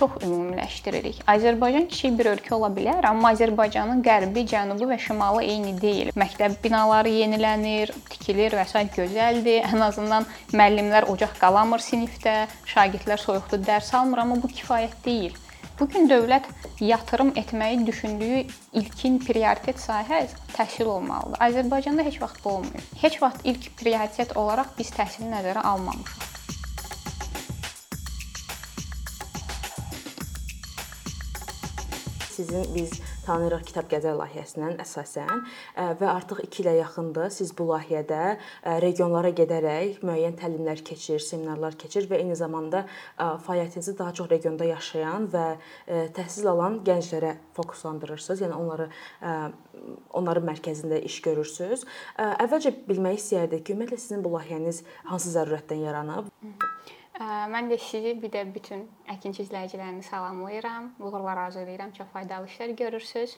çox ümumiləşdiririk. Azərbaycan kiçik bir ölkə ola bilər, amma Azərbaycanın qərbi, cənubu və şimalı eyni deyil. Məktəb binaları yenilənir, tikilir və s. gözəldir. Ən azından müəllimlər ocaq qalamır sinifdə, şagirdlər soyuqda dərs almır, amma bu kifayət deyil. Bu gün dövlət yatırım etməyi düşündüyü ilkin prioritet sahə təhsil olmalıdır. Azərbaycanda heç vaxt bu olmayıb. Heç vaxt ilk prioritet olaraq biz təhsili nəzərə almamışıq. Sizin biz tanıyırıq Kitab Gəzər layihəsindən əsasən və artıq 2 ilə yaxındır siz bu layihədə regionlara gedərək müəyyən təlimlər keçir, seminarlar keçir və eyni zamanda fəaliyyətinizi daha çox regionda yaşayan və təhsil alan gənclərə fokuslandırırsınız. Yəni onları onların mərkəzində iş görürsüz. Əvvəlcə bilmək istəyərdik ki, ümumiyyətlə sizin bu layihəniz hansı zərurətdən yaranıb? Hı -hı. Mən də sizi bir də bütün əkinçi izləyicilərini salamlayıram. Uğurlar arzu edirəm. Çox faydalı işlər görürsüz.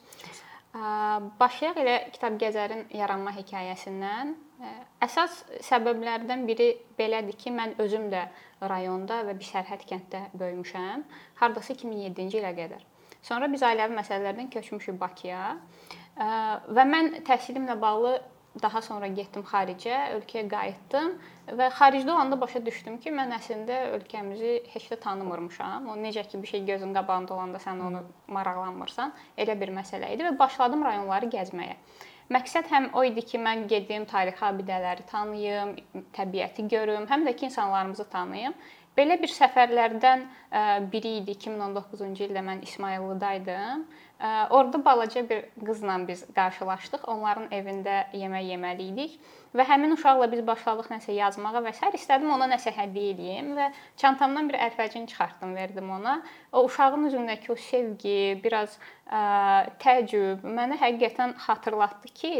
Başlayaq elə Kitab Gəzərin yaranma hekayəsindən. Əsas səbəblərdən biri belədir ki, mən özüm də rayonda və bir sərhəd kənddə böyümüşəm. Hardasa 2007-ci ilə qədər. Sonra biz ailəvi məsələlərdən köçmüşük Bakıya. Və mən təhsilimlə bağlı daha sonra getdim xaricə, ölkəyə qayıtdım və xaricdə olanda başa düşdüm ki, mən əslində ölkəmizi heç də tanımırmışam. O necə ki bir şey gözün qabağında olanda sən onu maraqlanmırsan, elə bir məsələ idi və başladım rayonları gəzməyə. Məqsəd həm o idi ki, mən gedim tarixi abidələri tanıyım, təbiəti görüm, həm də ki insanlarımızı tanıyım. Belə bir səfərlərdən biri idi 2019-cu ildə mən İsmayıllıdaydım. Orda balaca bir qızla biz qarşılaşdıq. Onların evində yemək yeməli idik və həmin uşaqla biz başladıq nəsə yazmağa və s. istədim ona nəsə hədiyyə eləyim və çantamdan bir əlfəcin çıxartdım, verdim ona. O uşağın üzündəki o sevgi, biraz ə, təəccüb mənə həqiqətən xatırlatdı ki,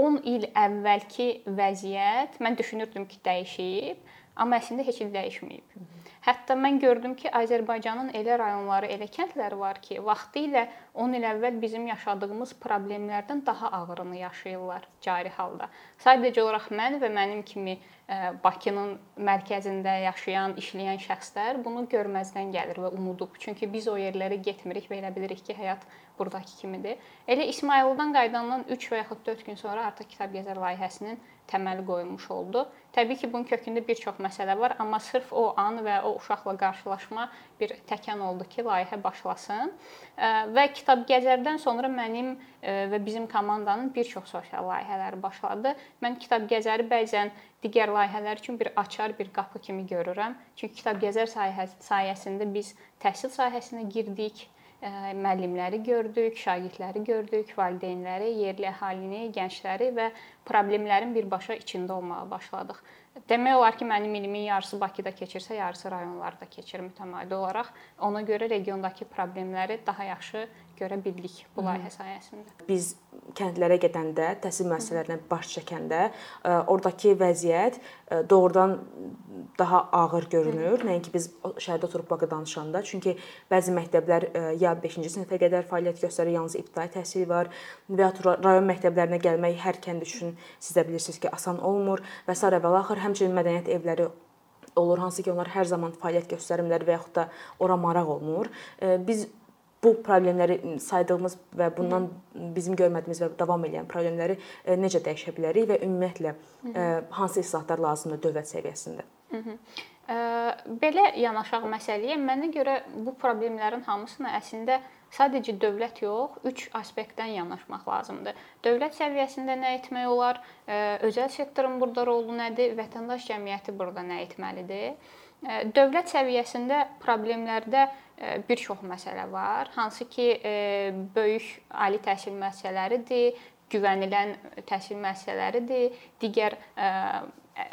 10 il əvvəlki vəziyyət mən düşünürdüm ki, dəyişib, amma əslində heç il dəyişməyib. Hətta mən gördüm ki, Azərbaycanın elə rayonları, elə kəndləri var ki, vaxtı ilə 10 il əvvəl bizim yaşadığımız problemlərdən daha ağırını yaşayırlar cari halda. Sadəcə olaraq mən və mənim kimi Bakının mərkəzində yaşayan, işləyən şəxslər bunu görməzdən gəlir və unudub. Çünki biz o yerlərə getmirik və elə bilirik ki, həyat burdakı kimidir. Elə İsmayıldan qayıdandan 3 və yaxud 4 gün sonra artıq kitab gəzər layihəsinin təməli qoyulmuş oldu. Təbii ki, bunun kökündə bir çox məsələ var, amma sırf o an və o uşaqla qarşılaşma bir təkan oldu ki, layihə başlasın. Və kitab gəzərdən sonra mənim və bizim komandanın bir çox sosial layihələri başladı. Mən kitab gəzəri bəzən digər layihələr üçün bir açar, bir qapı kimi görürəm. Çünki kitab gəzər sayəsində biz təhsil sahəsinə girdik müəllimləri gördük, şagirdləri gördük, valideynləri, yerli əhalini, gəncləri və problemlərin birbaşa içində olmağa başladıq. Demək olar ki, mənim ilimin yarısı Bakıda keçirsə, yarısı rayonlarda keçir mütəmadi olaraq. Ona görə regiondakı problemləri daha yaxşı görə bildik bu layihə sayəsində. Biz kəndlərə gedəndə, təhsil müəssisələrinə baş çəkəndə, e, oradakı vəziyyət e, doğrudan daha ağır görünür. Nəinki biz şəhərdə oturub Bakı danışanda, çünki bəzi məktəblər e, ya 5-ci sinifə qədər fəaliyyət göstərir, yalnız ibtidai təhsil var və ya rayon məktəblərinə gəlmək hər kənd üçün siz də bilirsiniz ki, asan olmur və s. və axır həmçinin mədəniyyət evləri olur, hansı ki, onlar hər zaman fəaliyyət göstərmirlər və yaxud da ora maraq olmur. Biz bu problemləri saydığımız və bundan bizim görmədiyimiz və davam edən problemləri e, necə dəyişə bilərik və ümumiyyətlə e, hansı islahatlar lazımdır dövlət səviyyəsində? Hı -hı. Belə yanaşaq məsələyə. Mənə görə bu problemlərin hamısını əslində sadəcə dövlət yox, 3 aspektdən yanaşmaq lazımdır. Dövlət səviyyəsində nə etmək olar? Özəl sektorun burada rolu nədir? Vətəndaş cəmiyyəti burada nə etməlidir? Dövlət səviyyəsində problemlərdə bir çox məsələ var, hansı ki, böyük ali təhsil müəssisələridir, güvənilən təhsil müəssisələridir, digər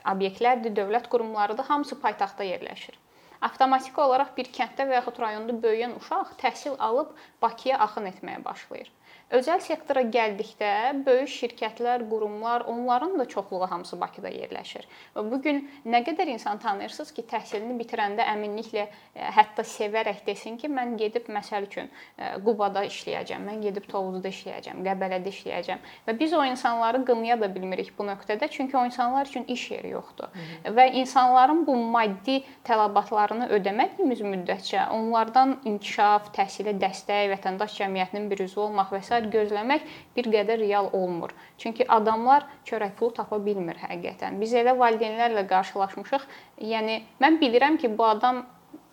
obyektlərdir, dövlət qurumlarıdır, hamısı paytaxtda yerləşir. Avtomatik olaraq bir kənddə və yaxud rayonda böyüyən uşaq təhsil alıb Bakıya axın etməyə başlayır. Özəl sektora gəldikdə böyük şirkətlər, qurumlar, onların da çoxluğu hamısı Bakıda yerləşir. Və bu gün nə qədər insan tanıyırsınız ki, təhsilini bitirəndə əminliklə e, hətta sevərək desin ki, mən gedib məsəl üçün e, Qubada işləyəcəm, mən gedib Tovuzda işləyəcəm, Qəbələdə işləyəcəm. Və biz o insanları qınaya da bilmirik bu nöqtədə, çünki o insanlar üçün iş yeri yoxdur. Hı -hı. Və insanların bu maddi tələbatları borclarını ödəmədiyimiz müddətcə onlardan inkişaf, təhsilə dəstək, vətəndaş cəmiyyətinin bir üzvü olmaq və s. gözləmək bir qədər real olmur. Çünki adamlar çörək pulu tapa bilmir həqiqətən. Biz elə valideynlərlə qarşılaşmışıq. Yəni mən bilirəm ki, bu adam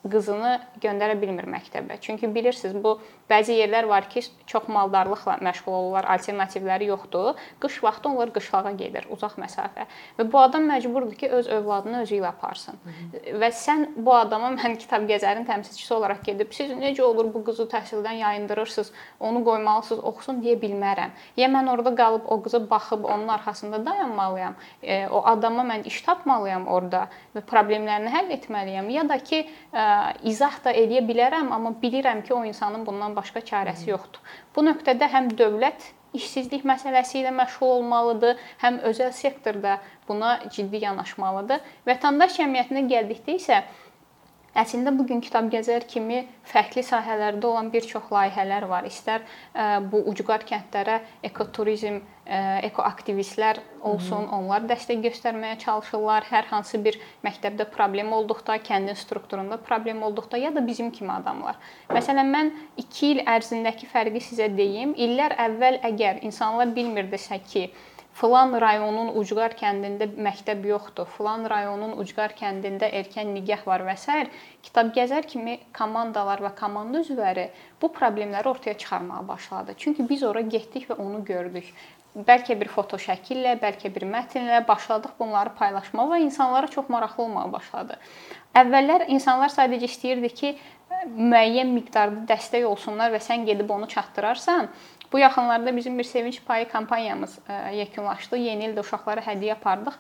qızını göndərə bilmir məktəbə. Çünki bilirsiniz, bu bəzi yerlər var ki, çox maldarlıqla məşğul olurlar, alternativləri yoxdur. Qış vaxtı onlar qışlağa gedir, uzaq məsafə. Və bu adam məcburdur ki, öz övladını özü ilə aparsın. Hı -hı. Və sən bu adama mən kitab gəzərin təmsilçisi olaraq gedib, siz necə olur bu qızı təhsildən yayındırırsınız, onu qoymalısınız, oxusun deyə bilmərəm. Ya mən orada qalıb o qıza baxıb onun arxasında dayanmalıyam, e, o adama mən iş tapmalıyam orada və problemlərini həll etməliyəm, ya da ki, e, izah da edə bilərəm, amma bilirəm ki, o insanın bundan başqa çarəsi yoxdur. Bu nöqtədə həm dövlət işsizlik məsələsi ilə məşğul olmalıdır, həm özəl sektorda buna ciddi yanaşmalıdır. Vətəndaş cəmiyyətinə gəldikdə isə Əslində bu gün kitab gəzər kimi fərqli sahələrdə olan bir çox layihələr var. İstər e, bu ucqar kəndlərə ekoturizm, e, ekoaktivistlər olsun, onlar dəstək göstərməyə çalışırlar. Hər hansı bir məktəbdə problem olduqda, kəndin strukturunda problem olduqda ya da bizim kimi adamlar. Məsələn, mən 2 il ərzindəki fərqi sizə deyim. İllər əvvəl əgər insanlar bilmirdisə ki, Filan rayonun Ucqar kəndində məktəb yoxdur. Filan rayonun Ucqar kəndində erkən nigah var və s. kitab gəzər kimi komandalar və komanda üzvləri bu problemləri ortaya çıxarmağa başladı. Çünki biz ora getdik və onu gördük. Bəlkə bir foto şəkillə, bəlkə bir mətnlə başladıq bunları paylaşmağa və insanlara çox maraqlı olmağa başladı. Əvvəllər insanlar sadəcə istəyirdi ki, müəyyən miqdarda dəstək olsunlar və sən gedib onu çatdırarsan, Bu yaxınlarda bizim bir sevinç payı kampaniyamız e, yekunlaşdı. Yeni ildə uşaqlara hədiyyə apardıq.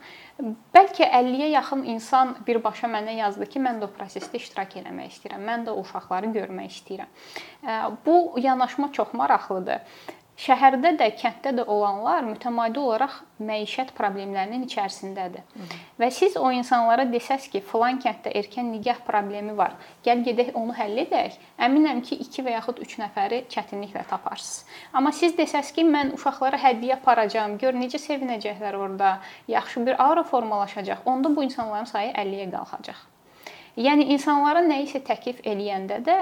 Bəlkə 50-yə yaxın insan birbaşa mənə yazdı ki, mən də o prosesdə iştirak etmək istəyirəm. Mən də o uşaqları görmək istəyirəm. E, bu yanaşma çox maraqlıdır. Şəhərdə də, kənddə də olanlar mütəmadi olaraq məişət problemlərinin içərisindədir. Hı -hı. Və siz o insanlara desəz ki, filan kənddə erkən nigah problemi var, gəl gedək onu həll edək, əminəm ki, 2 və yaxud 3 nəfəri çətinliklə taparsınız. Amma siz desəz ki, mən uşaqlara hədiyyə aparacağam, gör necə sevinəcəklər orada, yaxşı bir aura formalaşacaq, onda bu insanların sayı 50-yə qalxacaq. Yəni insanlara nə isə təklif eləyəndə də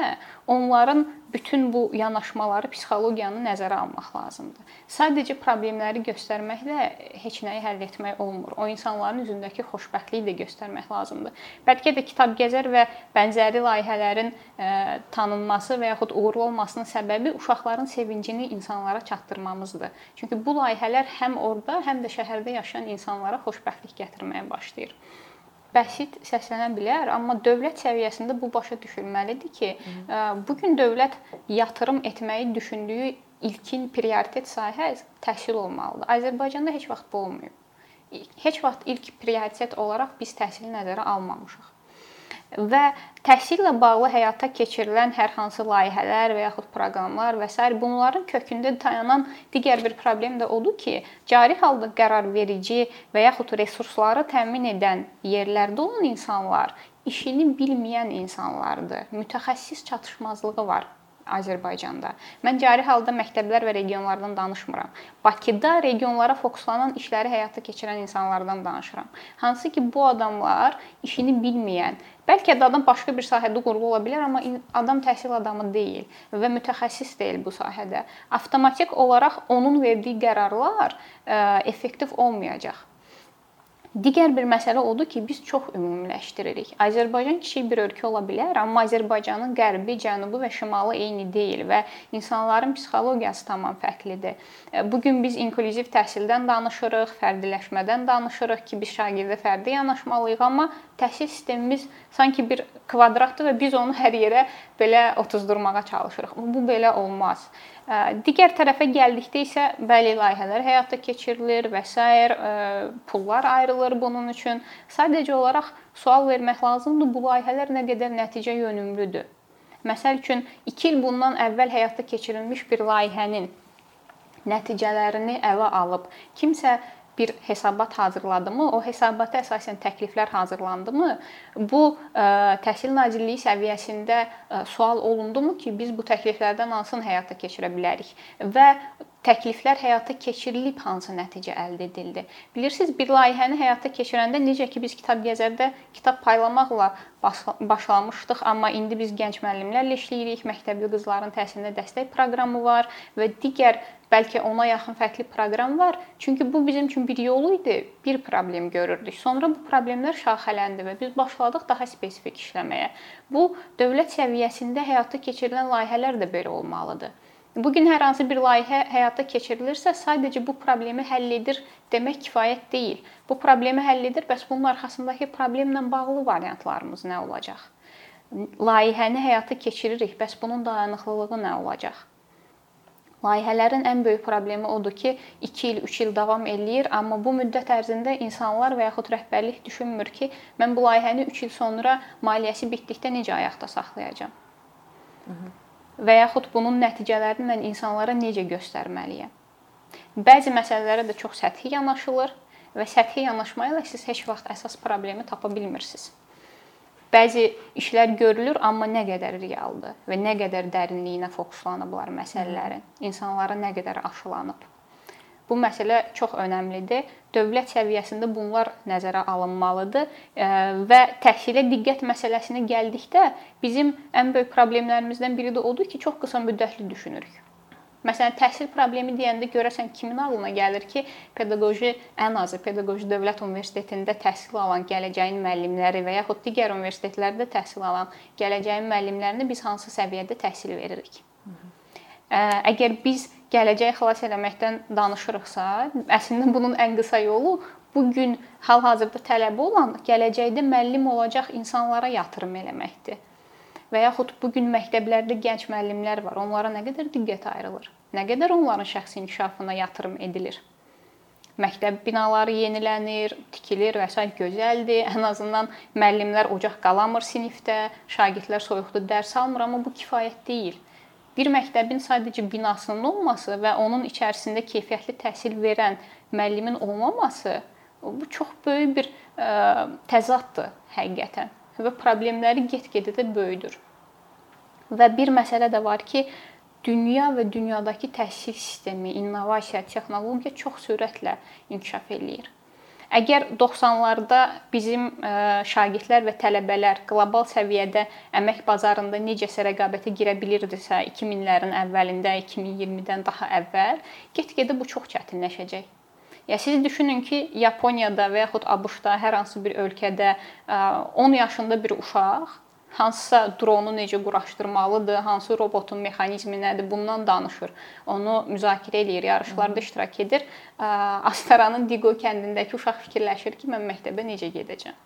onların bütün bu yanaşmaları, psixologiyanı nəzərə almaq lazımdır. Sadəcə problemləri göstərməklə heç nəyi həll etmək olmur. O insanların üzündəki xoşbəxtliyi də göstərmək lazımdır. Bəlkə də kitab gəzər və bənzəri layihələrin e, tanınması və yaxud uğurlu olmasının səbəbi uşaqların sevincini insanlara çatdırmamızdır. Çünki bu layihələr həm orada, həm də şəhərdə yaşayan insanlara xoşbəxtlik gətirməyə başlayır bəsit səslənə bilər, amma dövlət səviyyəsində bu başa düşülməlidir ki, bu gün dövlət yatırım etməyi düşündüyü ilkin prioritet sahə təhsil olmalıdır. Azərbaycanda heç vaxt bu olmayıb. Heç vaxt ilk prioritet olaraq biz təhsili nəzərə almamışıq və təhsillə bağlı həyata keçirilən hər hansı layihələr və yaxud proqramlar və s. bunların kökündə dayanan digər bir problem də odur ki, cari halda qərarverici və yaxud resursları təmin edən yerlərdə olan insanlar işini bilməyən insanlardır. Mütəxəssis çatışmazlığı var Azərbaycanda. Mən cari halda məktəblər və regionlardan danışmıram. Bakıda regionlara fokuslanan işləri həyata keçirən insanlardan danışıram. Hansı ki bu adamlar işini bilməyən, bəlkə də adam başqa bir sahədə uğurlu ola bilər, amma adam təhsil adamı deyil və mütəxəssis deyil bu sahədə. Avtomatik olaraq onun verdiyi qərarlar effektiv olmayacaq. Digər bir məsələ odur ki, biz çox ümumiləşdiririk. Azərbaycan kiçik bir ölkə ola bilər, amma Azərbaycanın qərbi, cənubu və şimalı eyni deyil və insanların psixologiyası tamam fərqlidir. E, bu gün biz inklüziv təhsildən danışırıq, fərdiləşmədən danışırıq ki, biz şagirdə fərdi yanaşmalıyıq, amma təhsil sistemimiz sanki bir kvadratdır və biz onu hər yerə belə otuzdurmağa çalışırıq. Bu belə olmaz. Digər tərəfə gəldikdə isə bəli layihələr həyata keçirilir və s. pullar ayrılır bunun üçün. Sadəcə olaraq sual vermək lazımdır, bu layihələr nə qədər nəticə yönümlüdür. Məsəl üçün 2 il bundan əvvəl həyata keçirilmiş bir layihənin nəticələrini ələ alıb kimsə bir hesabat hazırladımı, o hesabata əsasən təkliflər hazırlandımı, bu ə, e, Təhsil Nazirliyi səviyyəsində ə, e, sual olundumu ki, biz bu təkliflərdən hansını həyata keçirə bilərik və təkliflər həyata keçirilib hansı nəticə əldə edildi. Bilirsiniz, bir layihəni həyata keçirəndə necə ki biz kitab gəzərdə kitab paylamaqla başlamışdıq, amma indi biz gənc müəllimlərlə işləyirik. Məktəbli qızların təhsilinə dəstək proqramı var və digər bəlkə ona yaxın fərqli proqram var. Çünki bu bizim üçün bir yol idi. Bir problem görürdük. Sonra bu problemlər şaxələndi və biz başladıq daha spesifik işləməyə. Bu dövlət səviyyəsində həyata keçirilən layihələr də belə olmalıdır. Bu gün hər hansı bir layihə həyata keçirilirsə, sadəcə bu problemi həll edir demək kifayət deyil. Bu problemi həll edir, bəs bunun arxasındakı problemlə bağlı variantlarımız nə olacaq? Layihəni həyata keçiririk, bəs bunun dayanıqlılığı nə olacaq? Layihələrin ən böyük problemi odur ki, 2 il, 3 il davam eləyir, amma bu müddət ərzində insanlar və yaxud rəhbərlik düşünmür ki, mən bu layihəni 3 il sonra maliyyəsi bitdikdə necə ayaqda saxlayacağam. Hı -hı və yaxud bunun nəticələrini mən insanlara necə göstərməliyəm? Bəzi məsələlərə də çox səthi yanaşılır və səthi yanaşma ilə siz heç vaxt əsas problemi tapa bilmirsiniz. Bəzi işlər görülür, amma nə qədər realdır və nə qədər dərinliyinə fokuslanıblar məsələlərin, insanlara nə qədər aşılanıb. Bu məsələ çox əhəmilidir. Dövlət səviyyəsində bunlar nəzərə alınmalıdır və təhsilə diqqət məsələsinə gəldikdə bizim ən böyük problemlərimizdən biri də odur ki, çox qısa müddətli düşünürük. Məsələn, təhsil problemi deyəndə görəsən kimin ağlına gəlir ki, pedaqoji ən azı pedaqoji dövlət universitetində təhsil alan gələcəyin müəllimləri və yaxud digər universitetlərdə təhsil alan gələcəyin müəllimlərini biz hansı səviyyədə təhsil veririk? Əgər biz gələcəyi xilas eləməkdən danışırıqsa, əslində bunun ən qısa yolu bu gün hal-hazırda tələbi olan gələcəkdə müəllim olacaq insanlara yatırım eləməkdir. Və yaxud bu gün məktəblərdə gənc müəllimlər var. Onlara nə qədər diqqət ayrılır? Nə qədər onların şəxsi inkişafına yatırım edilir? Məktəb binaları yenilənir, tikilir və s. gözəldir. Ən azından müəllimlər ocaq qalamır sinifdə, şagirdlər soyuqda dərs almır, amma bu kifayət deyil bir məktəbin sadəcə binasının olması və onun içərisində keyfiyyətli təhsil verən müəllimin olmaması bu çox böyük bir ə, təzaddır həqiqətən və problemləri get-gedə də böyüdür. Və bir məsələ də var ki, dünya və dünyadakı təhsil sistemi, innovasiya, texnologiya çox sürətlə inkişaf eləyir. Əgər 90-larda bizim e, şagirdlər və tələbələr qlobal səviyyədə əmək bazarında necəsə rəqabətə girə bilirdisə 2000-lərin əvvəlində, 2020-dən daha əvvəl, get-gedə bu çox çətinləşəcək. Ya siz düşünün ki, Yaponiyada və yaxud ABŞ-da hər hansı bir ölkədə 10 e, yaşında bir uşaq hansısa dronu necə quraşdırmalıdır, hansı robotun mexanizmi nədir, bundan danışır. Onu müzakirə eləyir, yarışlarda iştirak edir. Astaranın Diqo kəndindəki uşaq fikirləşir ki, mən məktəbə necə gedəcəm.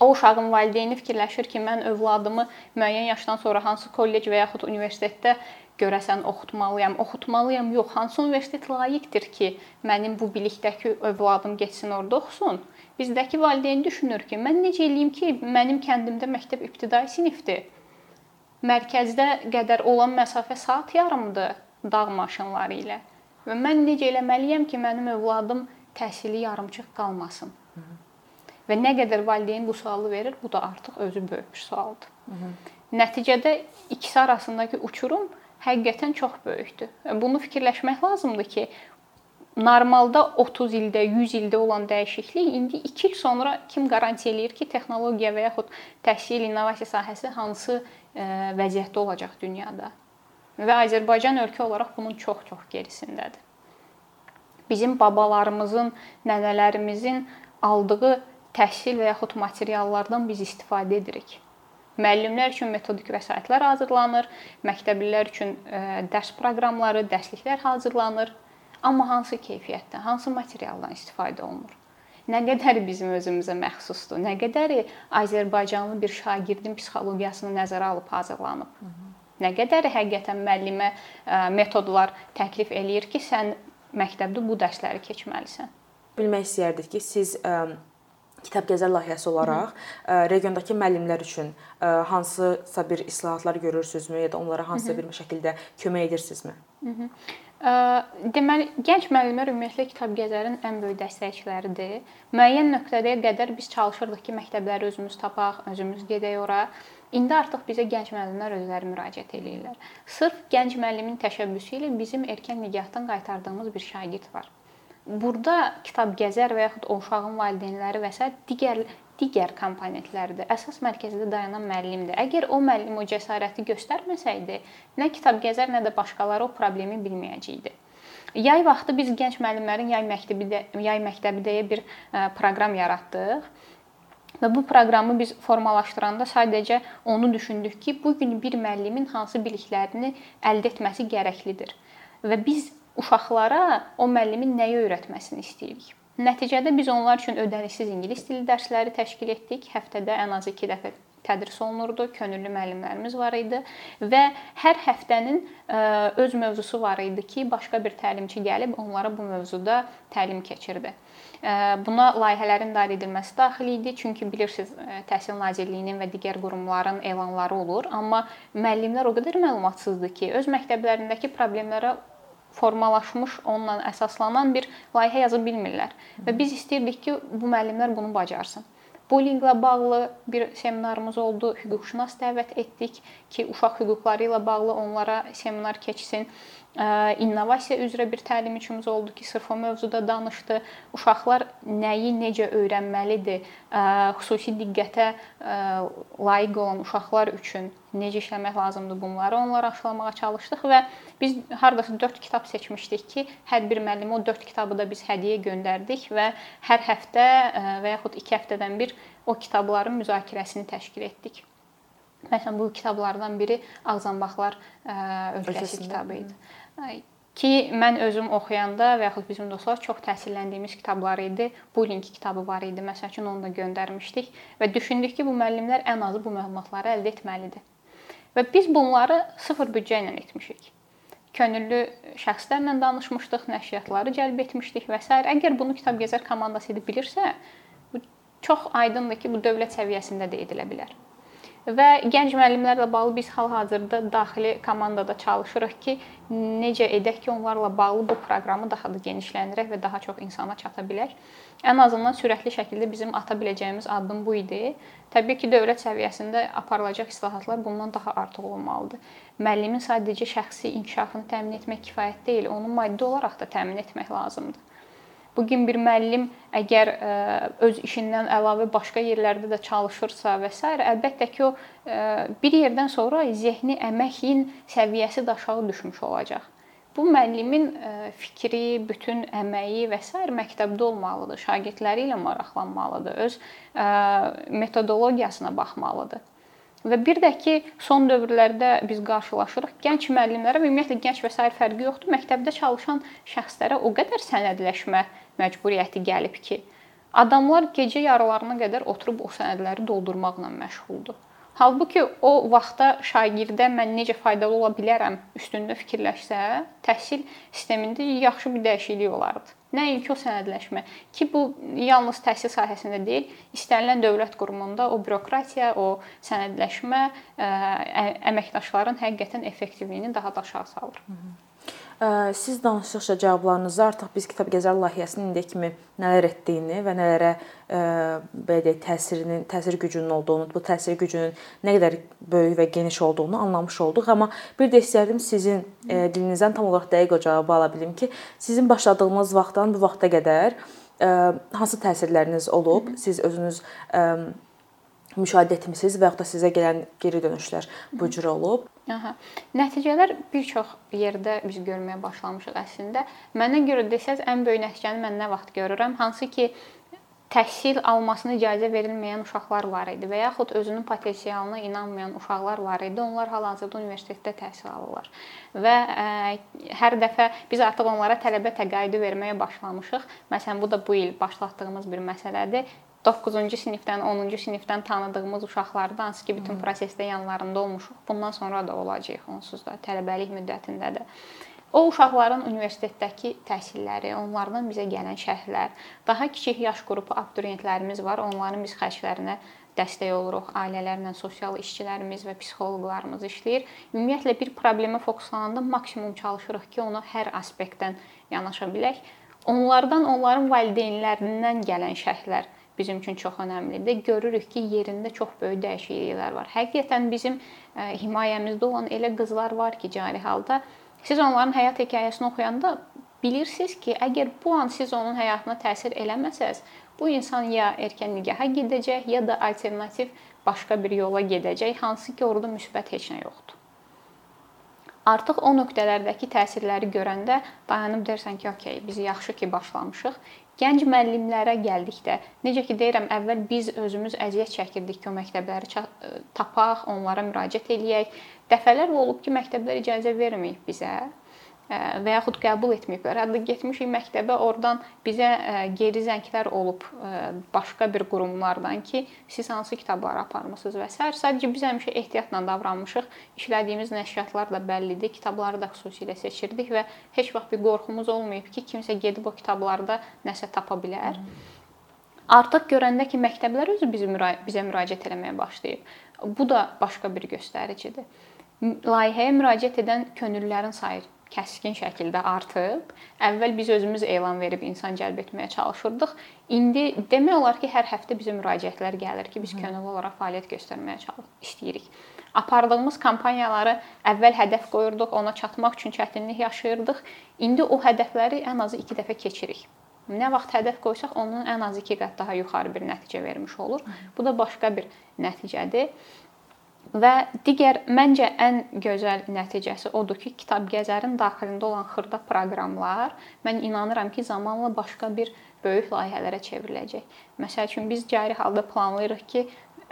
O uşağın valideyni fikirləşir ki, mən övladımı müəyyən yaşdan sonra hansı kollec və yaxud universitetdə görəsən oxutmalıyam, oxutmalıyam. Yox, hansı universitet layiqdir ki, mənim bu bilikdəki övladım getsin orada oxusun? Bizdəki valideyn düşünür ki, mən necə eləyim ki, mənim kəndimdə məktəb ibtidai sinifdir. Mərkəzdə qədər olan məsafə saat yarımdır dağ maşınları ilə. Və mən necə eləməliyəm ki, mənim övladım təhsili yarımçıq qalmasın? Hı -hı. Və nə qədər valideyn bu sualı verir, bu da artıq özü böyük sualdır. Hı -hı. Nəticədə ikisi arasındakı uçurum həqiqətən çox böyükdür. Bunu fikirləşmək lazımdır ki, normalda 30 ildə, 100 ildə olan dəyişiklik indi 2 il sonra kim qarantiya eləyir ki, texnologiya və yaxud təhsil innovasiya sahəsi hansı e, vəziyyətdə olacaq dünyada? Və Azərbaycan ölkə olaraq bunun çox-çox gerisindədir. Bizim babalarımızın, nənələrimizin aldığı təhsil və yaxud materiallardan biz istifadə edirik. Müəllimlər üçün metodik vəsaitlər hazırlanır, məktəblilər üçün e, dərs proqramları, dərsliklər hazırlanır Amma hansı keyfiyyətdə, hansı materialdan istifadə olunur? Nə qədəri bizim özümüzə məxsusdur? Nə qədəri Azərbaycanlı bir şagirdin psixologiyasını nəzərə alıb hazırlanıb? Nə qədəri həqiqətən müəllimə metodlar təklif eləyir ki, sən məktəbdə bu dərsləri keçməlisən? Bilmək istəyərdik ki, siz ə, kitab gəzər layihəsi olaraq ə, regiondakı müəllimlər üçün ə, hansısa bir islahatlar görürsünüzmü ya da onlara hansısa bir şəkildə kömək edirsinizmi? Hı -hı. Deməli, gənc müəllimlər ümumiyyətlə kitab gəzərin ən böyük dəstəkçiləridir. Müəyyən nöqtəyə qədər biz çalışırdıq ki, məktəbləri özümüz tapaq, özümüz gedək ora. İndi artıq bizə gənc müəllimlər özləri müraciət eləyirlər. Sırf gənc müəllimin təşəbbüsü ilə bizim erkən nigahatdan qaytardığımız bir şagird var. Burada kitab gəzər və yaxud o uşağın valideynləri və s. digər digər komponentlərdir. Əsas mərkəzdə dayanan müəllimdir. Əgər o müəllim o cəsarəti göstərməsəydi, nə kitab gəzər, nə də başqaları o problemi bilməyəcəkdi. Yay vaxtı biz gənc müəllimlərin yay məktəbi də yay məktəbi deyə bir proqram yaratdıq. Və bu proqramı biz formalaşdıranda sadəcə onu düşündük ki, bu gün bir müəllimin hansı biliklərini əldə etməsi gərəklidir. Və biz uşaqlara o müəllimin nəyi öyrətməsini istəyirik. Nəticədə biz onlar üçün ödənişsiz ingilis dili dərsləri təşkil etdik. Həftədə ən azı 2 dəfə tədris olunurdu. Könüllü müəllimlərimiz var idi və hər həftənin e, öz mövzusu var idi ki, başqa bir təlimçi gəlib onlara bu mövzuda təlim keçirdi. E, buna layihələrin idarə edilməsi daxil idi, çünki bilirsiniz, e, Təhsil Nazirliyinin və digər qurumların elanları olur, amma müəllimlər o qədər məlumatsızdır ki, öz məktəblərindəki problemlərə formalaşmış, onunla əsaslanan bir layihə yaza bilmirlər. Və biz istəyirdik ki, bu müəllimlər bunu bacarsın. Bullyinglə bağlı bir seminarımız oldu. Hüquqşünas dəvət etdik ki, uşaq hüquqları ilə bağlı onlara seminar keçsin innovasiya üzrə bir təlimçimiz oldu ki, sırf o mövzuda danışdı. Uşaqlar nəyi necə öyrənməlidir, xüsusi diqqətə layiq olan uşaqlar üçün necə işləmək lazımdır? Bunları onlara aşılamağa çalışdıq və biz hardasa 4 kitab seçmişdik ki, hər bir müəllimə o 4 kitabı da biz hədiyyə göndərdik və hər həftə və yaxud 2 həftədən bir o kitabların müzakirəsini təşkil etdik. Məsələn, bu kitablardan biri Ağzanbaqlar ölkəsi kitabı idi ki mən özüm oxuyanda və yaxud bizim dostlar çox təsirləndiyimiz kitablar idi. Bullying kitabı var idi. Məsəl üçün onu da göndərmişdik və düşündük ki, bu müəllimlər ən azı bu məlumatları əldə etməlidir. Və biz bunları sıfır büdcə ilə etmişik. Könüllü şəxslərlə danışmışdıq, nəşriyyatları cəlb etmişdik və s. Əgər bunu kitab gəzər komandası edib bilirsə, bu çox aydındır ki, bu dövlət səviyyəsində də edilə bilər. Və gənc müəllimlərlə bağlı biz hal-hazırda daxili komandada çalışırıq ki, necə edək ki, onlarla bağlı bu proqramı daha da genişləndirək və daha çox insana çata bilək. Ən azından sürətli şəkildə bizim ata biləcəyimiz addım bu idi. Təbii ki, dövlət səviyyəsində aparılacaq islahatlar bundan daha artıq olmalıdır. Müəllimin sadəcə şəxsi inkişafını təmin etmək kifayət deyil, onu maddi olaraq da təmin etmək lazımdır. Bu gün bir müəllim əgər e, öz işindən əlavə başqa yerlərdə də çalışırsa və s. əlbəttə ki, o e, bir yerdən sonra zehni əməyin səviyyəsi də aşağı düşmüş olacaq. Bu müəllimin e, fikri, bütün əməyi və s. məktəbdə olmalıdır, şagirdləri ilə maraqlanmalıdır, öz metodologiyasına baxmalıdır. Və bir də ki, son dövrlərdə biz qarşılaşırıq gənc müəllimlərə və ümumiyyətlə gənc və sair fərqi yoxdur. Məktəbdə çalışan şəxslərə o qədər sənədləşmə məcburiyyəti gəlib ki, adamlar gecə yarılarına qədər oturub o sənədləri doldurmaqla məşğuldur. Halbuki o vaxtda şagirdə mən necə faydalı ola bilərəm üstündə fikirləşsə, təhsil sistemində yaxşı bir dəyişiklik olardı. Nəinki o sənədləşmə ki, bu yalnız təhsil sahəsində deyil, istənilən dövlət qurumunda o bürokratiya, o sənədləşmə əməkdaşların həqiqətən effektivliyini daha da aşağı salır. Hı -hı. Siz danışdıqca cavablarınızda artıq biz Kitab Gəzər layihəsinin indiyə kimi nələr etdiyini və nələrə belə deyək, təsirinin, təsir gücünün olduğunu, bu təsir gücünün nə qədər böyük və geniş olduğunu anlamış olduq. Amma bir də istərdim sizin dilinizdən tam olaraq dəqiq o cavabı ala bilim ki, sizin başladığınız vaxtdan bu vaxta qədər hansı təsirləriniz olub? Siz özünüz müşahidə etmisiniz və yaxud da sizə gələn geri dönüşlər bu cür olub? Aha. Nəticələr bir çox yerdə biz görməyə başlamışıq əslində. Mənə görə desəz ən böyük nəticəni mən nə vaxt görürəm? Hansı ki təhsil almasına icazə verilməyən uşaqlar var idi və yaxud özünün potensialına inanmayan uşaqlar var idi. Onlar hal-hazırda universitetdə təhsil alırlar. Və ə, hər dəfə biz artıq onlara tələbə təqaüdü verməyə başlamışıq. Məsələn, bu da bu il başlatdığımız bir məsələdir. 9-cu sinifdən, 10-cu sinifdən tanıdığımız uşaqlardan hansı ki, bütün prosesdə yanlarında olmuşuq. Bundan sonra da olacağıq onsuz da tələbəlik müddətində də. O uşaqların universitetdəki təhsilləri, onlardan bizə gələn şərhlər, daha kiçik yaş qrupu abituriyentlərimiz var, onların biz xərclərinə dəstək oluruq. Ailələrlə sosial işçilərimiz və psixoloqlarımız işləyir. Ümumiyyətlə bir problemə fokuslananda maksimum çalışırıq ki, ona hər aspektdən yanaşa bilək. Onlardan, onların valideynlərindən gələn şərhlər bizim üçün çox əhəmiylidir. Görürük ki, yerində çox böyük dəyişikliklər var. Həqiqətən bizim himayəmizdə olan elə qızlar var ki, cari halda Siz onların həyat hekayəsini oxuyanda bilirsiniz ki, əgər bu an siz onun həyatına təsir eləməsəz, bu insan ya erkən nigaha gedəcək, ya da alternativ başqa bir yola gedəcək, hansı ki, orada müsbət heç nə yoxdur. Artıq o nöqtələrdəki təsirləri görəndə dayanıb dersən ki, okey, biz yaxşı ki başlamışıq. Gənc müəllimlərə gəldikdə, necə ki deyirəm, əvvəl biz özümüz əziyyət çəkirdik ki, o məktəbləri tapaq, onlara müraciət eləyək. Dəfələr olub ki, məktəblər icazə verməyib bizə və yaxud qəbul etməyiblər. Hətta getmişik məktəbə, oradan bizə geri zənglər olub başqa bir qurumlardan ki, siz hansı kitabları aparmısınız və s. Sadəcə biz həmişə ehtiyatla davranmışıq. İşlədiyimiz nəşriyyatlar da bəllidir, kitabları da xüsusilə seçirdik və heç vaxt bir qorxumuz olmayıb ki, kimsə gedib o kitablarda nəsə tapa bilər. Artıq görəndə ki, məktəblər özü bizi bizə müraciət etməyə başlayıb. Bu da başqa bir göstəricidir layihəyə müraciət edən könüllülərin sayı kəskin şəkildə artıb. Əvvəl biz özümüz elan verib insan cəlb etməyə çalışırdıq. İndi demək olar ki, hər həftə bizə müraciətlər gəlir ki, biz könüllü olaraq fəaliyyət göstərməyə çalışırıq, istəyirik. Apardığımız kampaniyaları əvvəl hədəf qoyurduq, ona çatmaq üçün çətinlik yaşayırdıq. İndi o hədəfləri ən azı 2 dəfə keçirik. Nə vaxt hədəf qoysaq, onun ən azı 2 qat daha yuxarı bir nəticə vermiş olur. Bu da başqa bir nəticədir. Və digər məncə ən gözəl nəticəsi odur ki, kitab gəzərin daxilində olan xırda proqramlar mən inanıram ki, zamanla başqa bir böyük layihələrə çevriləcək. Məsəl üçün biz cari halda planlayırıq ki,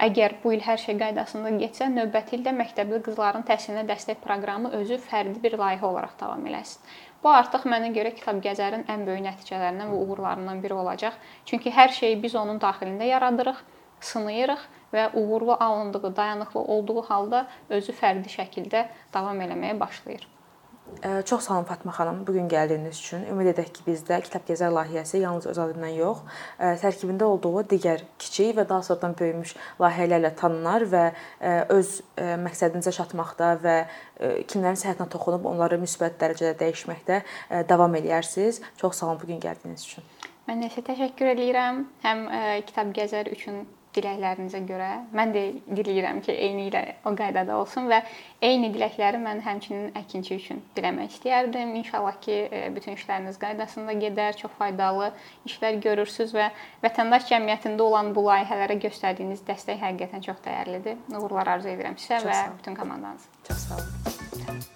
əgər bu il hər şey qaydasında getsə, növbəti ildə məktəbli qızların təhsilinə dəstək proqramı özü fərdi bir layihə olaraq davam eləsin. Bu artıq mənə görə kitab gəzərin ən böyük nəticələrindən və uğurlarından biri olacaq. Çünki hər şeyi biz onun daxilində yaradırıq, sınayırıq və uğurlu alındığı, dayanıqlı olduğu halda özü fərdi şəkildə davam eləməyə başlayır. Çox sağ olun Fatma xanım, bu gün gəldiyiniz üçün. Ümid edək ki, bizdə Kitab Gəzər layihəsi yalnız öz adından yox, tərkibində olduğu digər kiçik və daha sonradan böyümüş layihələrlə tanınar və öz məqsədinizə çatmaqda və kimlərin səhhətinə toxunub onları müsbət dərəcədə dəyişməkdə davam eləyərsiniz. Çox sağ olun bu gün gəldiyiniz üçün. Mən də sizə təşəkkür eləyirəm. Həm Kitab Gəzər üçün diləklərinizə görə mən də diləyirəm ki, eyni ilə o qaydada olsun və eyni diləkləri mən həmçinin əkinçi üçün diləmək istəyərdim. İnşallah ki, e, bütün işləriniz qaydasında gedər, çox faydalı işlər görürsüz və vətəndaş cəmiyyətində olan bu layihələrə göstərdiyiniz dəstək həqiqətən çox dəyərlidir. Uğurlar arzu edirəm sizə və bütün komandanıza. Çox sağ olun.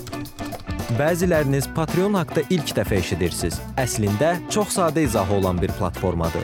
Bəziləriniz Patreon haqqında ilk dəfə eşidirsiniz. Əslində çox sadə izahı olan bir platformadır.